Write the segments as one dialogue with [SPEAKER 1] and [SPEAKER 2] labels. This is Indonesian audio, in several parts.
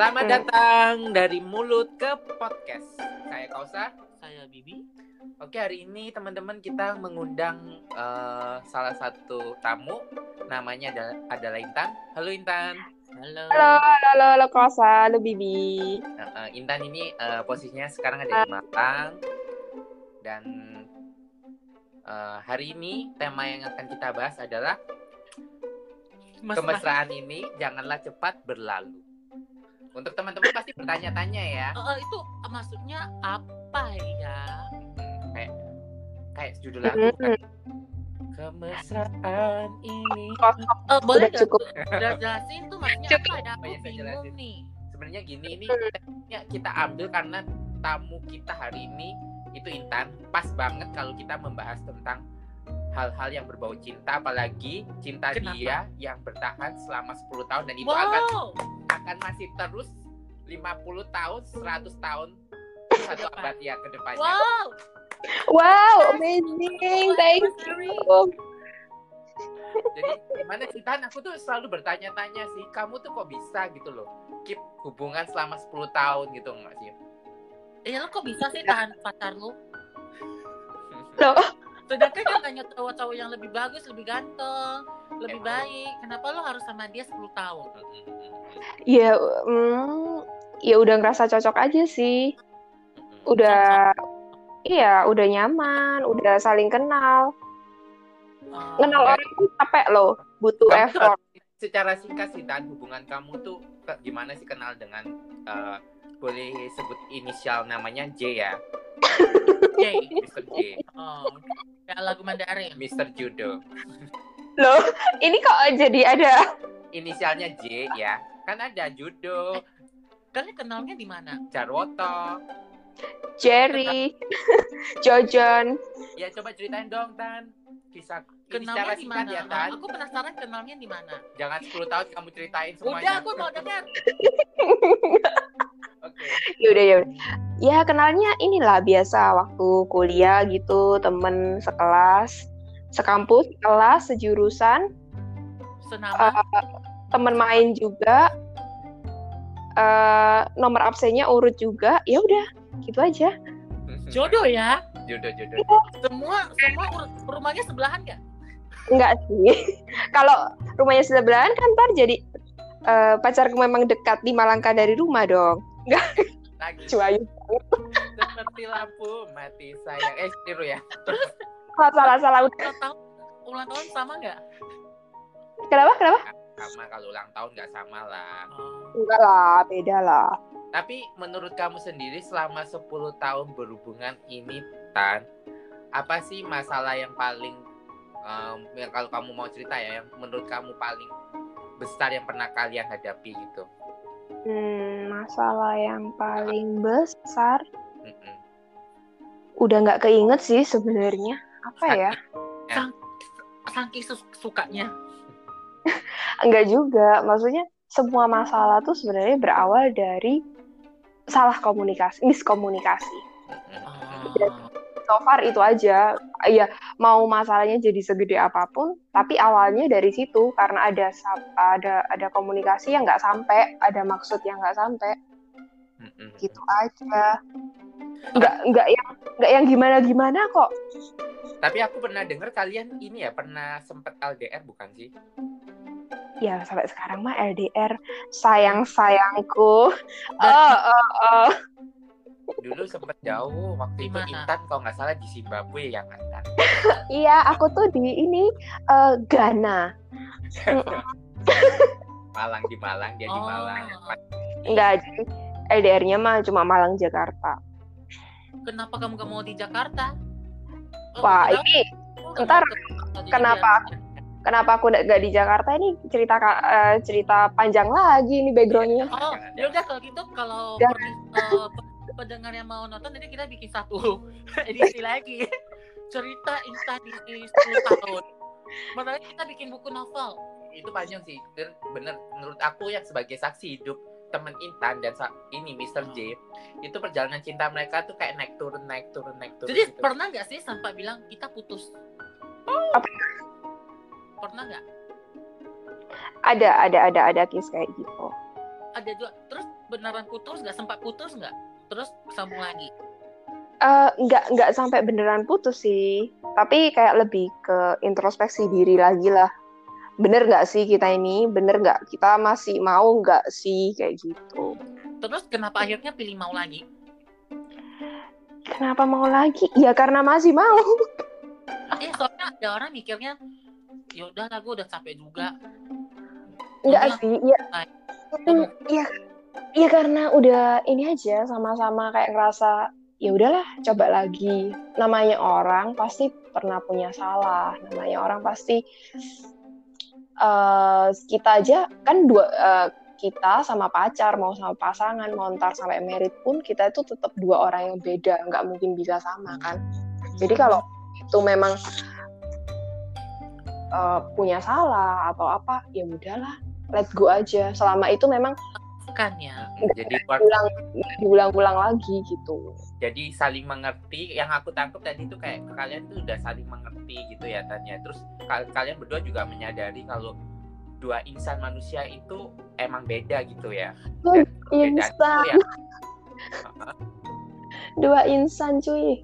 [SPEAKER 1] Selamat datang dari mulut ke podcast. Saya Kausa.
[SPEAKER 2] Saya Bibi.
[SPEAKER 1] Oke, hari ini teman-teman kita mengundang eh, salah satu tamu. Namanya ada- adalah Intan. Halo Intan.
[SPEAKER 2] Halo.
[SPEAKER 3] Halo, halo, halo, halo, Kosa, halo Bibi.
[SPEAKER 1] Nah, eh, Intan ini eh, posisinya sekarang ada di Malang. Dan eh, hari ini tema yang akan kita bahas adalah
[SPEAKER 2] Mas
[SPEAKER 1] kemesraan ini janganlah cepat berlalu. Untuk teman-teman pasti bertanya-tanya ya.
[SPEAKER 2] Eh, eh, itu maksudnya apa ya?
[SPEAKER 1] Hmm, kayak kayak judul lagu kan.
[SPEAKER 3] Hmm,
[SPEAKER 1] Kemesraan ini.
[SPEAKER 2] Eh, boleh
[SPEAKER 3] Udah
[SPEAKER 2] nggak
[SPEAKER 3] cukup.
[SPEAKER 2] jelasin tuh maksudnya
[SPEAKER 3] Cukup.
[SPEAKER 2] apa ya? Aku
[SPEAKER 1] Oh, iya, saya
[SPEAKER 2] bingung
[SPEAKER 1] jelasin.
[SPEAKER 2] nih.
[SPEAKER 1] sebenarnya gini ini
[SPEAKER 3] Hmm.
[SPEAKER 1] temanya kita ambil karena tamu kita hari ini itu Intan pas banget kalau kita membahas tentang hal-hal yang berbau cinta apalagi cinta
[SPEAKER 2] Kenapa?
[SPEAKER 1] dia yang bertahan selama 10 tahun dan itu
[SPEAKER 2] Wow.
[SPEAKER 1] akan masih terus 50 tahun 100 tahun satu abad ya ke depannya
[SPEAKER 2] Wow.
[SPEAKER 3] Wow, amazing, thank you.
[SPEAKER 1] jadi gimana sih Tan aku tuh selalu bertanya-tanya sih kamu tuh kok bisa gitu loh keep hubungan selama 10 tahun gitu enggak sih
[SPEAKER 2] Iya lo kok bisa sih tahan pacar lu?
[SPEAKER 3] Loh,
[SPEAKER 2] Sedangkan kan banyak cowok-cowok yang lebih bagus, lebih ganteng, lebih
[SPEAKER 1] Emang.
[SPEAKER 2] baik. Kenapa lo harus sama dia 10 tahun?
[SPEAKER 3] ya, hmm, ya udah ngerasa cocok aja sih. Udah, iya, udah nyaman, udah saling kenal.
[SPEAKER 2] Eh,
[SPEAKER 3] Kenal orang tuh capek loh, butuh
[SPEAKER 1] Kamu
[SPEAKER 3] effort.
[SPEAKER 1] secara singkat sih Dan hubungan kamu tuh gimana sih kenal dengan eh, boleh sebut inisial namanya J ya
[SPEAKER 2] Jay.
[SPEAKER 1] Mr. J
[SPEAKER 2] Oh, kayak lagu Mandarin.
[SPEAKER 1] Mr. Judo
[SPEAKER 3] Loh, ini kok jadi ada
[SPEAKER 1] inisialnya J ya kan ada Judo
[SPEAKER 2] Kalian kenalnya di mana?
[SPEAKER 1] Jarwoto
[SPEAKER 3] Jerry, Jojon.
[SPEAKER 1] ya coba ceritain dong Tan kisah
[SPEAKER 2] Kenalnya di
[SPEAKER 1] singkat
[SPEAKER 2] mana?
[SPEAKER 1] ya Tan
[SPEAKER 2] Aku penasaran kenalnya di mana.
[SPEAKER 1] jangan 10 tahun kamu ceritain semuanya
[SPEAKER 2] Udah, aku mau dengar.
[SPEAKER 1] oke
[SPEAKER 3] Ya udah ya. udah. Ya kenalnya inilah biasa waktu kuliah gitu, temen sekelas, sekampus, kelas, sejurusan,
[SPEAKER 2] Senama.
[SPEAKER 3] temen main juga. eh nomor absennya urut juga. Ya udah, gitu aja.
[SPEAKER 2] Jodoh ya.
[SPEAKER 1] Judo Judo
[SPEAKER 2] Semua semua ur- rumahnya sebelahan nggak?
[SPEAKER 3] Enggak sih. Kalau rumahnya sebelahan kan ntar jadi eh, pacarku memang dekat di Malangka dari rumah dong.
[SPEAKER 1] Lagi
[SPEAKER 3] Cuayu.
[SPEAKER 1] seperti lampu mati sayang eh tiru ya
[SPEAKER 3] Salah salah salah udah.
[SPEAKER 2] Ulang tahun ulang tahun sama nggak?
[SPEAKER 3] Kenapa? Kenapa?
[SPEAKER 1] sama kalau ulang tahun nggak sama lah
[SPEAKER 2] Oh.
[SPEAKER 3] Enggak lah, beda lah.
[SPEAKER 1] Tapi menurut kamu sendiri selama 10 tahun berhubungan ini Tan, apa sih masalah yang paling em, yang kalau kamu mau cerita ya yang menurut kamu paling besar yang pernah kalian hadapi gitu?
[SPEAKER 3] Hmm, masalah yang paling besar udah nggak keinget sih sebenarnya. Apa ya?
[SPEAKER 2] Saking su- sukanya.
[SPEAKER 3] Enggak juga. Maksudnya semua masalah tuh sebenarnya berawal dari salah komunikasi, miskomunikasi.
[SPEAKER 2] Oh.
[SPEAKER 3] So far itu aja. Ya mau masalahnya jadi segede apa pun, tapi awalnya dari situ karena ada ada ada komunikasi yang nggak sampai, ada maksud yang nggak sampai,
[SPEAKER 1] Mm-mm.
[SPEAKER 3] gitu aja. Nggak nggak yang nggak yang gimana gimana kok.
[SPEAKER 1] Tapi aku pernah dengar kalian ini ya pernah sempet LDR bukan sih?
[SPEAKER 3] Ya sampai sekarang mah LDR sayang sayangku. Oh, oh, oh.
[SPEAKER 1] Dulu sempet jauh waktu
[SPEAKER 2] Di
[SPEAKER 1] itu? Intan kalau nggak salah di Zimbabwe ya kan Tan?
[SPEAKER 3] Iya, aku tuh di ini eh, Ghana.
[SPEAKER 1] Malang di Malang dia di
[SPEAKER 2] Oh.
[SPEAKER 1] Malang.
[SPEAKER 3] Enggak, jadi LDR-nya mah cuma Malang Jakarta.
[SPEAKER 2] Kenapa kamu gak mau di Jakarta? Oh,
[SPEAKER 3] Wah,
[SPEAKER 2] kenapa?
[SPEAKER 3] ini
[SPEAKER 2] Oh,
[SPEAKER 3] ntar kenapa?
[SPEAKER 2] dia-
[SPEAKER 3] kenapa aku nggak nggak di Jakarta ini cerita eh, cerita panjang lagi nih backgroundnya.
[SPEAKER 2] Oh, ya udah kalau gitu kalau per- pendengar yang mau nonton nanti kita bikin satu edisi lagi. Cerita Intan di, di 10 tahun. Makanya kita bikin buku novel.
[SPEAKER 1] itu panjang sih dan bener menurut aku yang sebagai saksi hidup temen Intan dan ini Mr. J itu perjalanan cinta mereka tuh kayak naik turun naik turun naik turun
[SPEAKER 2] Jadi
[SPEAKER 1] gitu.
[SPEAKER 2] pernah nggak sih sampai bilang kita putus?
[SPEAKER 3] Apa?
[SPEAKER 2] Pernah nggak?
[SPEAKER 3] Ada ada ada ada case kayak gitu.
[SPEAKER 2] Ada dua. Terus beneran putus nggak sempat putus nggak terus sambung lagi?
[SPEAKER 3] Eh, nggak nggak sampai beneran putus sih. Tapi kayak lebih ke introspeksi diri lagi lah. Bener nggak sih kita ini? Bener nggak? Kita masih mau nggak sih? Kayak gitu.
[SPEAKER 2] Terus kenapa akhirnya pilih mau lagi?
[SPEAKER 3] Kenapa mau lagi? Ya karena masih mau.
[SPEAKER 2] Eh soalnya ada orang mikirnya ya udah lah gue udah capek juga.
[SPEAKER 3] Nggak
[SPEAKER 2] Iya.
[SPEAKER 3] sih ya. Hmm, iya iya karena udah ini aja sama-sama kayak ngerasa ya udahlah coba lagi. Namanya orang pasti pernah punya salah namanya orang pasti eh kita aja kan dua eh, kita sama pacar mau sama pasangan mau ntar sampai merit pun kita itu tetap dua orang yang beda nggak mungkin bisa sama kan? Jadi kalau itu memang eh, punya salah atau apa ya udahlah let go aja. Selama itu memang
[SPEAKER 2] kan ya.
[SPEAKER 1] Jadi
[SPEAKER 3] diulang-ulang lagi gitu.
[SPEAKER 1] Jadi saling mengerti yang aku tangkap tadi itu kayak kalian tuh udah saling mengerti gitu ya tanya. Terus kal- kalian berdua juga menyadari kalau dua insan manusia itu emang beda gitu ya. Dan perbedaan itu
[SPEAKER 3] insan
[SPEAKER 1] ya.
[SPEAKER 3] Dua insan cuy.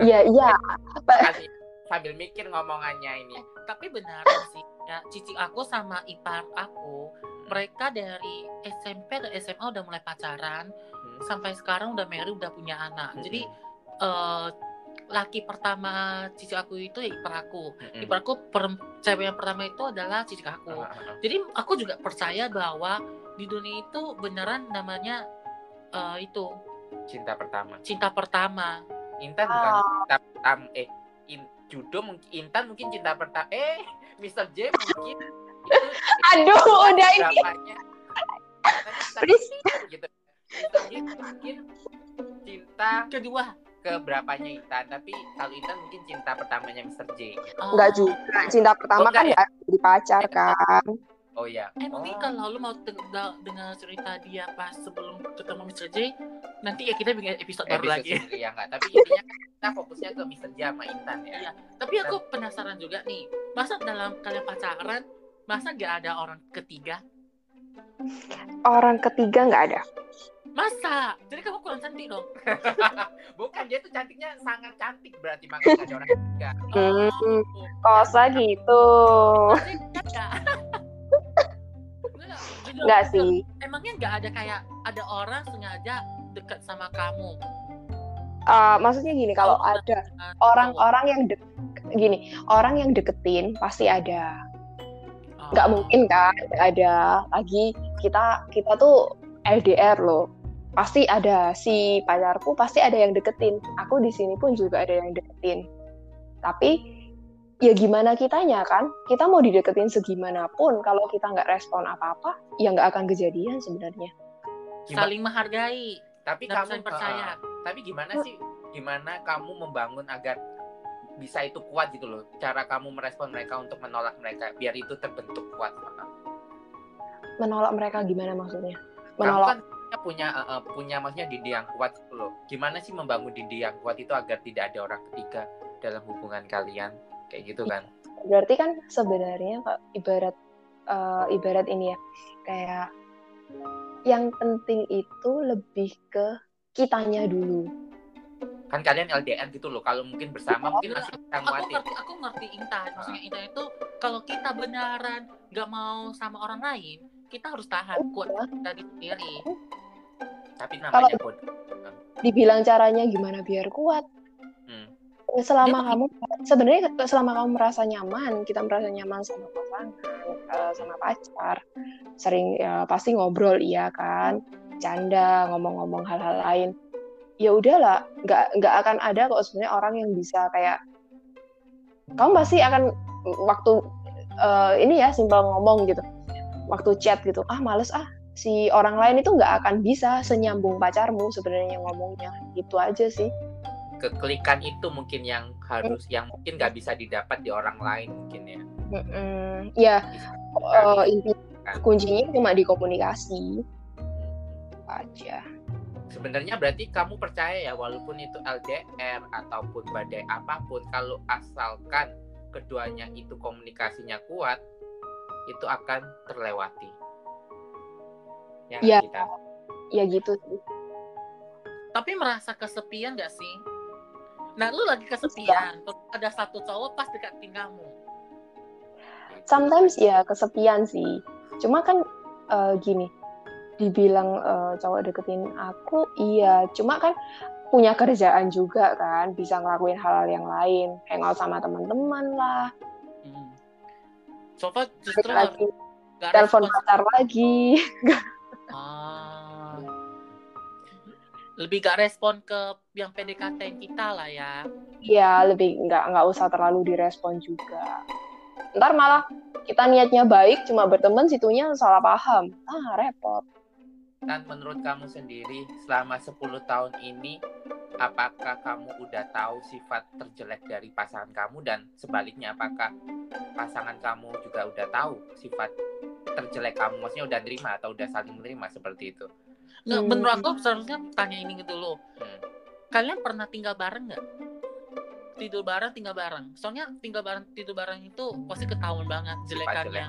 [SPEAKER 3] Iya iya
[SPEAKER 1] sambil mikir ngomongannya ini.
[SPEAKER 2] Tapi benar sih ya cici aku sama ipar aku mereka dari SMP atau SMA udah mulai pacaran
[SPEAKER 1] Hmm.
[SPEAKER 2] sampai sekarang udah married udah punya anak
[SPEAKER 1] Hmm.
[SPEAKER 2] jadi eh, laki pertama cici aku itu ya ipar aku
[SPEAKER 1] Mm-mm.
[SPEAKER 2] ipar aku per- cewek yang pertama itu adalah cici aku
[SPEAKER 1] ah.
[SPEAKER 2] jadi aku juga percaya bahwa di dunia itu beneran namanya eh, itu
[SPEAKER 1] cinta pertama
[SPEAKER 2] cinta pertama
[SPEAKER 1] Intan bukan cinta pertama eh in, Judo mungkin Intan mungkin cinta pertama eh Mr. J mungkin itu
[SPEAKER 3] aduh udah ini
[SPEAKER 1] gitu. Mungkin cinta
[SPEAKER 2] kedua
[SPEAKER 1] ke berapanya Intan tapi kalau Intan mungkin cinta pertamanya Mr. J
[SPEAKER 2] oh,
[SPEAKER 3] enggak juga cinta pertama
[SPEAKER 1] Oh,
[SPEAKER 3] kan
[SPEAKER 1] ya?
[SPEAKER 3] nggak jadi pacar kan
[SPEAKER 1] oh ya
[SPEAKER 2] Eh
[SPEAKER 1] oh.
[SPEAKER 2] kalau lu mau dengar cerita dia pas sebelum ketemu Mr. J, nanti ya kita bikin episode baru lagi.
[SPEAKER 1] sendiri ya enggak tapi intinya kan kita fokusnya ke Mr. J sama Intan ya
[SPEAKER 2] Iya. Tapi aku penasaran juga nih, masa dalam kalian pacaran, masa gak ada orang ketiga?
[SPEAKER 3] orang ketiga nggak ada
[SPEAKER 2] Masa? Jadi kamu kurang cantik dong?
[SPEAKER 1] bukan dia tuh cantiknya sangat cantik berarti makanya ada orang ketiga
[SPEAKER 3] Hmm, kosa gitu
[SPEAKER 2] enggak. Jujur.
[SPEAKER 3] sih
[SPEAKER 2] Emangnya nggak ada kayak ada orang sengaja dekat sama kamu?
[SPEAKER 3] Eh, maksudnya gini kalau
[SPEAKER 2] Kamu
[SPEAKER 3] ada
[SPEAKER 2] Nah,
[SPEAKER 3] orang-orang yang dek gini orang yang deketin pasti ada. Nggak mungkin kan ada. Lagi kita kita tuh LDR loh. Pasti ada si pacarku pasti ada yang deketin. Aku di sini pun juga ada yang deketin. Tapi ya gimana kitanya kan? Kita mau dideketin segimanapun kalau kita nggak respon apa-apa ya nggak akan kejadian sebenarnya.
[SPEAKER 1] Gimana-
[SPEAKER 2] Saling menghargai.
[SPEAKER 1] tapi
[SPEAKER 2] dan
[SPEAKER 1] kamu
[SPEAKER 2] percaya.
[SPEAKER 1] uh, tapi gimana sih? Gimana kamu membangun agar bisa itu kuat gitu loh. Cara kamu merespon mereka untuk menolak mereka biar itu terbentuk kuat.
[SPEAKER 3] Menolak mereka gimana maksudnya?
[SPEAKER 1] Kamu
[SPEAKER 3] menolak
[SPEAKER 1] kan punya uh, uh, punya maksudnya dinding yang kuat gitu loh. Gimana sih membangun dinding yang kuat itu agar tidak ada orang ketiga dalam hubungan kalian? Kayak gitu kan.
[SPEAKER 3] Berarti kan sebenarnya Kak, ibarat eh, ibarat ini ya kayak yang penting itu lebih ke kitanya dulu
[SPEAKER 1] kan kalian LDR gitu loh kalau mungkin bersama mungkin masih bisa
[SPEAKER 2] aku ngerti aku ngerti Intan. Maksudnya Intan itu kalau kita beneran nggak mau sama orang lain kita harus tahan kuat dari sendiri.
[SPEAKER 1] Tapi namanya kode
[SPEAKER 3] dibilang caranya gimana biar kuat?
[SPEAKER 1] Hmm.
[SPEAKER 3] Selama
[SPEAKER 2] Dia-
[SPEAKER 3] kamu sebenarnya selama kamu merasa nyaman kita merasa nyaman sama pasangan eh, sama pacar sering ya, pasti ngobrol iya kan? Canda ngomong-ngomong hal-hal lain ya udahlah nggak nggak akan ada kok sebenarnya orang yang bisa kayak kamu pasti akan waktu eh, ini ya simpel ngomong gitu waktu chat gitu ah males ah si orang lain itu nggak akan bisa senyambung pacarmu sebenarnya ngomongnya gitu aja sih
[SPEAKER 1] kekelikan itu mungkin yang harus yang mungkin nggak bisa didapat di orang lain mungkin ya
[SPEAKER 3] Mm-mm. ya
[SPEAKER 1] Bisa sekali.
[SPEAKER 3] inti
[SPEAKER 1] kan.
[SPEAKER 3] kuncinya cuma di komunikasi aja
[SPEAKER 1] sebenarnya berarti kamu percaya ya walaupun itu LDR ataupun badai apa pun kalau asalkan keduanya itu komunikasinya kuat itu akan terlewati ya
[SPEAKER 3] Ya.
[SPEAKER 1] kita
[SPEAKER 3] ya gitu sih
[SPEAKER 2] Tapi merasa kesepian gak sih? Nah, lu lagi kesepian, terus ada satu cowok pas deketin kamu.
[SPEAKER 3] sometimes ya kesepian sih cuma kan eh, gini dibilang eh, cowok deketin aku iya cuma kan punya kerjaan juga kan bisa ngelakuin hal-hal yang lain hangout sama teman-teman lah
[SPEAKER 2] Hmm. So far justru
[SPEAKER 3] lagi telepon pacar lagi
[SPEAKER 2] Ah. Lebih gak respon ke yang PDKT kita lah ya.
[SPEAKER 3] Iya, lebih nggak nggak usah terlalu direspon juga. Ntar malah kita niatnya baik, cuma berteman situnya salah paham. Ah, repot.
[SPEAKER 1] Dan menurut kamu sendiri selama 10 tahun ini apakah kamu udah tahu sifat terjelek dari pasangan kamu dan sebaliknya apakah pasangan kamu juga udah tahu sifat terjelek kamu maksudnya udah terima atau udah saling menerima seperti itu
[SPEAKER 2] Nggak,
[SPEAKER 3] Hmm.
[SPEAKER 2] menurut aku seharusnya tanya ini dulu.
[SPEAKER 1] Hmm.
[SPEAKER 2] Kalian pernah tinggal bareng nggak? Tidur bareng, tinggal bareng. Soalnya tinggal bareng, tidur bareng itu pasti ketahuan banget
[SPEAKER 1] jelek
[SPEAKER 2] jelekannya.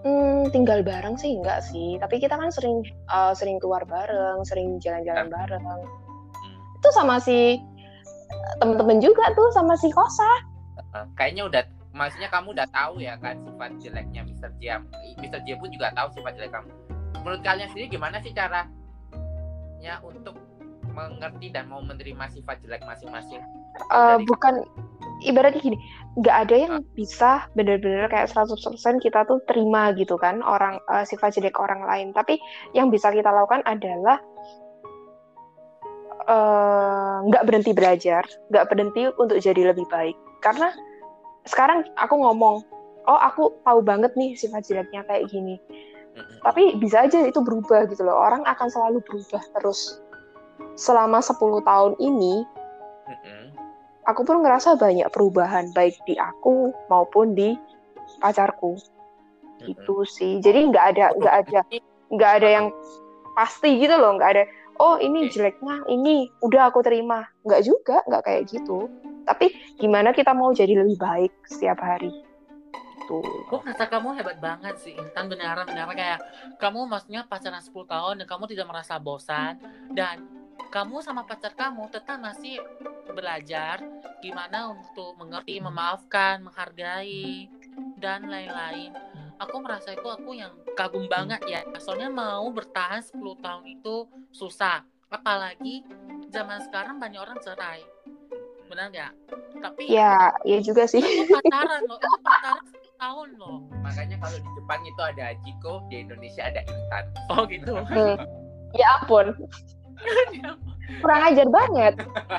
[SPEAKER 3] Hmm, tinggal bareng sih enggak sih. Tapi kita kan sering eh, sering keluar bareng, sering jalan-jalan
[SPEAKER 1] Dan-
[SPEAKER 3] bareng.
[SPEAKER 1] Hmm.
[SPEAKER 3] Itu sama si temen-temen juga tuh sama si Kosa.
[SPEAKER 1] Eh, kayaknya udah maksudnya kamu udah tahu ya kan sifat jeleknya Mr. J Mr. J pun juga tahu sifat jelek kamu menurut kalian sendiri gimana sih caranya untuk mengerti dan mau menerima sifat jelek masing-masing
[SPEAKER 3] Eh,
[SPEAKER 1] Dari-
[SPEAKER 3] bukan ibaratnya gini, nggak ada yang bisa bener-bener kayak 100% kita tuh terima gitu kan orang eh, sifat jelek orang lain. Tapi yang bisa kita lakukan adalah eh, nggak berhenti belajar, nggak berhenti untuk jadi lebih baik. Karena sekarang aku ngomong, oh aku tahu banget nih sifat jeleknya kayak gini. Tapi bisa aja itu berubah gitu loh. Orang akan selalu berubah terus. Selama 10 tahun ini. Aku pun ngerasa banyak perubahan baik di aku maupun di pacarku. Gitu sih. Jadi nggak ada nggak ada nggak ada yang pasti gitu loh. Nggak ada oh ini jeleknya ini udah aku terima. Nggak juga nggak kayak gitu. Tapi gimana kita mau jadi lebih baik setiap hari? Gitu.
[SPEAKER 2] Gue merasa kamu hebat banget sih Intan beneran beneran. Kayak kamu maksudnya pacaran 10 tahun dan kamu tidak merasa bosan dan kamu sama pacar kamu tetap masih belajar gimana untuk mengerti, memaafkan, menghargai dan lain-lain. Aku merasa itu aku yang kagum banget ya. Soalnya mau bertahan 10 tahun itu susah. Apalagi zaman sekarang banyak orang cerai. Benar nggak? Tapi
[SPEAKER 3] ya ya juga sih
[SPEAKER 2] itu pacaran loh, itu pacaran 10 tahun loh.
[SPEAKER 1] makanya kalau di Jepang itu ada Hachiko di Indonesia ada Intan
[SPEAKER 2] Oh gitu.
[SPEAKER 3] Hmm. ya ampun kurang ajar banget.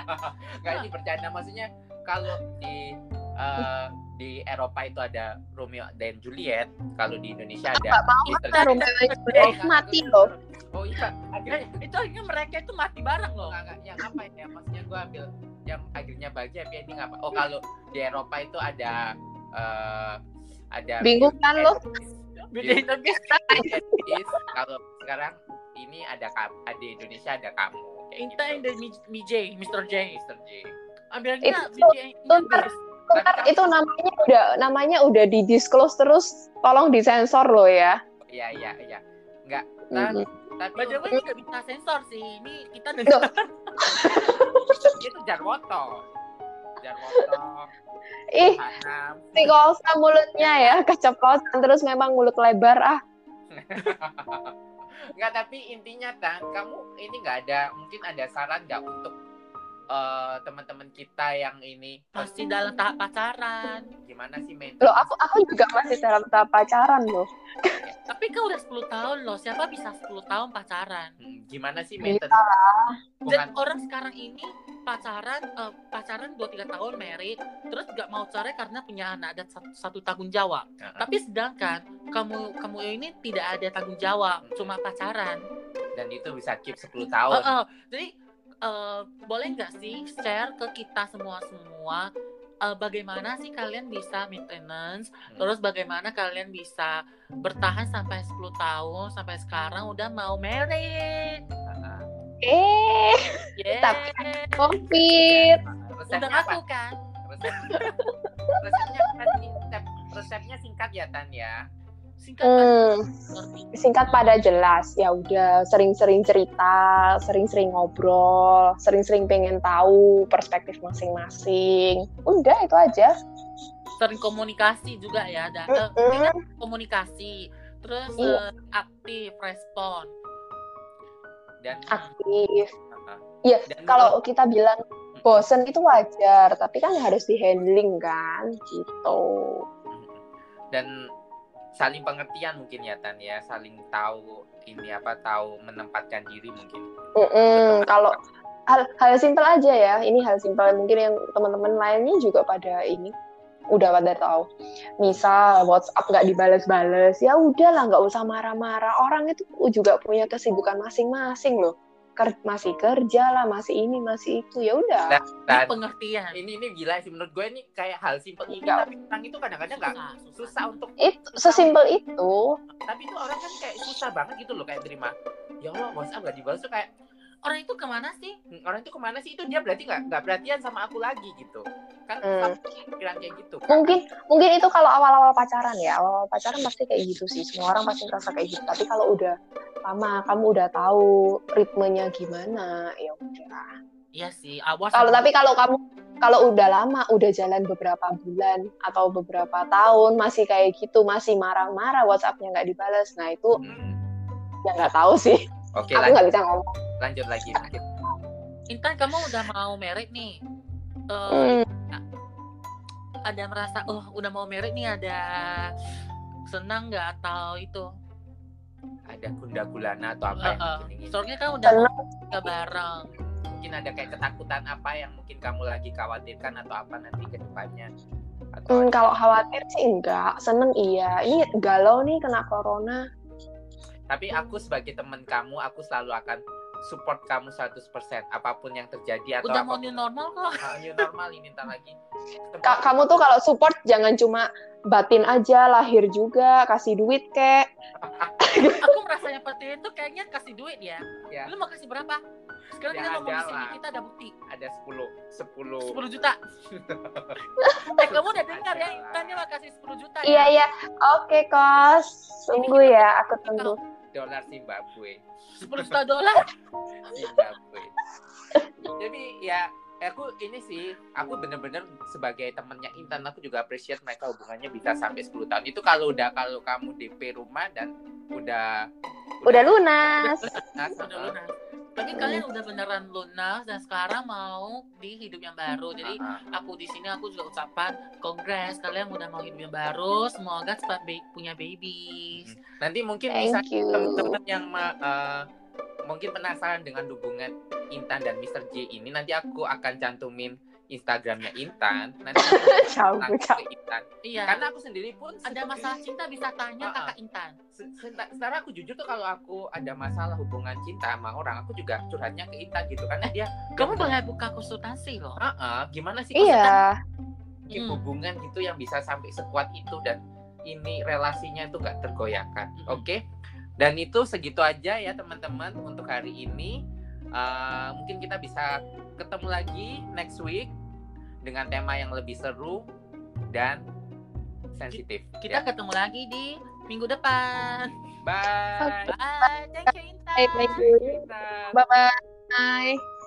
[SPEAKER 1] Nggak ini bercanda. Maksudnya kalau di eh, di Eropa itu ada Romeo dan Juliet kalau di Indonesia ada
[SPEAKER 3] nggak mau kita Romeo dan Juliet. mati loh.
[SPEAKER 1] oh iya.
[SPEAKER 2] Eh,
[SPEAKER 1] akhirnya
[SPEAKER 2] itu akhirnya mereka itu mati bareng loh.
[SPEAKER 1] Enggak, enggak, yang apa ya? Maksudnya gue ambil yang akhirnya bahagia happy ending apa? Oh kalau di Eropa itu ada eh ada
[SPEAKER 3] Bingung kan lo?
[SPEAKER 2] And the Beast.
[SPEAKER 1] Kalau sekarang ini ada ada di Indonesia ada kamu.
[SPEAKER 2] Inta
[SPEAKER 1] gitu.
[SPEAKER 2] and the Mi- Mi J, Mr. J.
[SPEAKER 1] Mr. J.
[SPEAKER 2] Ambil
[SPEAKER 3] Itu-
[SPEAKER 2] aja Beauty and the
[SPEAKER 3] ntar-
[SPEAKER 2] Beast.
[SPEAKER 3] Ntar itu namanya udah namanya udah di disclose terus tolong disensor loh ya
[SPEAKER 1] Iya iya iya. Enggak.
[SPEAKER 3] Mhm.
[SPEAKER 1] tapi
[SPEAKER 2] By the way, ini bisa sensor sih. Ini kita dengar.
[SPEAKER 1] itu Jarwoto.
[SPEAKER 3] Ih si Kolsa mulutnya ya keceplosan terus memang mulut lebar ah.
[SPEAKER 1] Enggak, tapi intinya Tan, kamu ini nggak ada mungkin ada saran nggak untuk eh, teman-teman kita yang ini?
[SPEAKER 2] Pasti dalam tahap pacaran.
[SPEAKER 1] gimana sih main
[SPEAKER 3] loh aku aku juga masih dalam tahap pacaran loh.
[SPEAKER 2] Tapi kan udah 10 tahun loh. Siapa bisa 10 tahun pacaran?
[SPEAKER 1] Hmm, gimana sih maintenance bukan
[SPEAKER 2] Dan orang sekarang ini pacaran eh, pacaran 2 3 tahun married, terus nggak mau cerai karena punya anak dan satu, satu tanggung jawab.
[SPEAKER 1] Heeh.
[SPEAKER 2] Tapi sedangkan kamu kamu ini tidak ada tanggung jawab, cuma pacaran.
[SPEAKER 1] dan itu bisa keep 10
[SPEAKER 2] Oh,
[SPEAKER 1] tahun
[SPEAKER 2] oh. Jadi eh, boleh nggak sih share ke kita semua semua eh, bagaimana sih kalian bisa maintenance,
[SPEAKER 1] Hmm.
[SPEAKER 2] terus bagaimana kalian bisa bertahan sampai 10 tahun sampai sekarang udah mau married.
[SPEAKER 3] Eh
[SPEAKER 2] Yeay.
[SPEAKER 3] Tapi- covid
[SPEAKER 2] udah
[SPEAKER 1] resepnya
[SPEAKER 2] ngaku kan?
[SPEAKER 1] Resep- resepnya apa sih? resep resepnya singkat ya Tan ya
[SPEAKER 2] Singkat
[SPEAKER 3] Hmm,
[SPEAKER 2] ngerti.
[SPEAKER 3] singkat pada jelas ya udah sering-sering cerita, sering-sering ngobrol, sering-sering pengen tahu perspektif masing-masing. Udah itu aja.
[SPEAKER 2] Sering komunikasi juga ya, dan eh,
[SPEAKER 3] Mm-mm.
[SPEAKER 2] ingat komunikasi. Terus eh, aktif, respon.
[SPEAKER 1] Dan
[SPEAKER 3] Aktif. Iya,
[SPEAKER 1] Dan
[SPEAKER 3] kalau kita bilang bosen itu wajar, tapi kan harus di handling kan, gitu.
[SPEAKER 1] dan saling pengertian mungkin ya Tan ya. Saling tahu ini apa tahu menempatkan diri mungkin.
[SPEAKER 3] Mm-mm, kalau hal hal simpel aja ya, ini hal simpel mungkin yang teman-teman lainnya juga pada ini udah pada tahu. Misal WhatsApp nggak dibales-bales, ya udahlah nggak usah marah-marah. Orang itu juga punya kesibukan masing-masing loh. Ker- masih kerja lah, masih ini, masih itu. Ya udah.
[SPEAKER 1] Nah,
[SPEAKER 2] Ini pengertian.
[SPEAKER 1] ini ini gila sih menurut gue ini kayak hal simpel ini
[SPEAKER 3] Nggak.
[SPEAKER 1] tapi orang itu kadang-kadang nggak
[SPEAKER 2] Susah, susah.
[SPEAKER 1] susah untuk
[SPEAKER 3] Itu sesimpel itu.
[SPEAKER 1] tapi itu orang kan kayak susah banget gitu loh kayak terima ya Allah WhatsApp gak dibalas tuh kayak
[SPEAKER 2] Orang itu ke mana sih?
[SPEAKER 1] "Hmm, orang itu ke mana sih itu dia berarti nggak nggak perhatian sama aku lagi gitu kan
[SPEAKER 3] Hmm.
[SPEAKER 1] pikiran kayak gitu kan.
[SPEAKER 3] Mungkin mungkin itu kalau awal-awal pacaran ya. Awal-awal pacaran pasti kayak gitu sih. Semua orang pasti ngerasa kayak gitu. Tapi kalau udah lama, kamu udah tahu ritmenya gimana, ya udah.
[SPEAKER 2] Iya sih, awas.
[SPEAKER 3] Kalau tapi kalau kamu kalau udah lama, udah jalan beberapa bulan atau beberapa tahun masih kayak gitu, masih marah-marah, WhatsApp-nya nggak dibalas, nah itu
[SPEAKER 1] Hmm.
[SPEAKER 3] ya nggak tahu sih.
[SPEAKER 1] oke
[SPEAKER 3] Aku nggak bisa ngomong.
[SPEAKER 1] Lanjut lagi lanjut.
[SPEAKER 2] Intan kamu udah mau merit nih. Eh,
[SPEAKER 3] Hmm,
[SPEAKER 2] ada merasa oh udah mau merit nih ada senang nggak? Atau itu?
[SPEAKER 1] Ada gunda gulana atau apa mungkin ingin
[SPEAKER 2] soalnya kan udah nikah bareng.
[SPEAKER 1] Mungkin ada kayak ketakutan apa yang mungkin kamu lagi khawatirkan atau apa nanti ke depannya? Atau
[SPEAKER 3] hmm, kalau khawatir sih enggak, seneng iya. Ini galau nih kena corona.
[SPEAKER 1] tapi aku sebagai teman kamu aku selalu akan support kamu 100% apa pun yang terjadi atau
[SPEAKER 2] udah mau new normal kok.
[SPEAKER 1] Ah, new normal ini ntar lagi.
[SPEAKER 3] Ka- kamu tuh kalau support jangan cuma batin aja, lahir juga, kasih duit kek.
[SPEAKER 2] aku merasa yang seperti itu kayaknya kasih duit ya
[SPEAKER 1] Ya.
[SPEAKER 2] lu mau kasih berapa? Sekarang
[SPEAKER 1] Ya,
[SPEAKER 2] kita ngomong di
[SPEAKER 1] ada
[SPEAKER 2] sini kita ada bukti.
[SPEAKER 1] Ada 10 10
[SPEAKER 2] 10 juta. Eh kamu udah dengar ya Intan mau kasih 10 juta
[SPEAKER 3] Iya
[SPEAKER 2] ya.
[SPEAKER 3] Iya, oke kos, tunggu ya, aku tunggu.
[SPEAKER 1] Dolar Zimbabwe.
[SPEAKER 2] 10 juta dolar?
[SPEAKER 1] Zimbabwe. Jadi ya aku ini sih aku bener-bener sebagai temennya Intan aku juga appreciate mereka hubungannya bisa sampai 10 tahun. Itu kalau udah kalau kamu DP rumah dan udah
[SPEAKER 3] Udah lunas.
[SPEAKER 1] lunas,
[SPEAKER 2] udah
[SPEAKER 1] eh,
[SPEAKER 2] lunas tapi kalian udah beneran lunas dan sekarang mau di hidup yang baru. Jadi aku di sini aku juga ucapan kongres kalian udah mau hidup yang baru. Semoga cepat ba- punya baby
[SPEAKER 1] nanti mungkin bisa teman-teman yang ma- eh, mungkin penasaran dengan hubungan Intan dan Mr. J ini nanti aku akan cantumin Instagramnya Intan nanti
[SPEAKER 3] ciao.
[SPEAKER 1] ke Intan.
[SPEAKER 2] Iya.
[SPEAKER 1] Karena aku sendiri pun
[SPEAKER 2] ada masalah cinta bisa tanya
[SPEAKER 1] Ah, ah.
[SPEAKER 2] kakak Intan.
[SPEAKER 1] Se- se- secara aku jujur tuh kalau aku ada masalah hubungan cinta sama orang aku juga curhatnya ke Intan gitu. Karena dia
[SPEAKER 2] kamu boleh buka konsultasi loh.
[SPEAKER 1] "Ah, ah, gimana sih
[SPEAKER 3] Iya,
[SPEAKER 2] Hmm.
[SPEAKER 1] hubungan gitu yang bisa sampai sekuat itu dan ini relasinya itu gak tergoyahkan.
[SPEAKER 2] Hmm.
[SPEAKER 1] oke? Dan itu segitu aja ya teman-teman untuk hari ini. Eh, mungkin kita bisa ketemu lagi next week dengan tema yang lebih seru dan sensitif
[SPEAKER 2] kita
[SPEAKER 1] ya.
[SPEAKER 2] ketemu lagi di minggu depan
[SPEAKER 1] bye
[SPEAKER 2] bye thank you Intan
[SPEAKER 3] Bye, thank you.
[SPEAKER 1] Intan.
[SPEAKER 3] bye bye.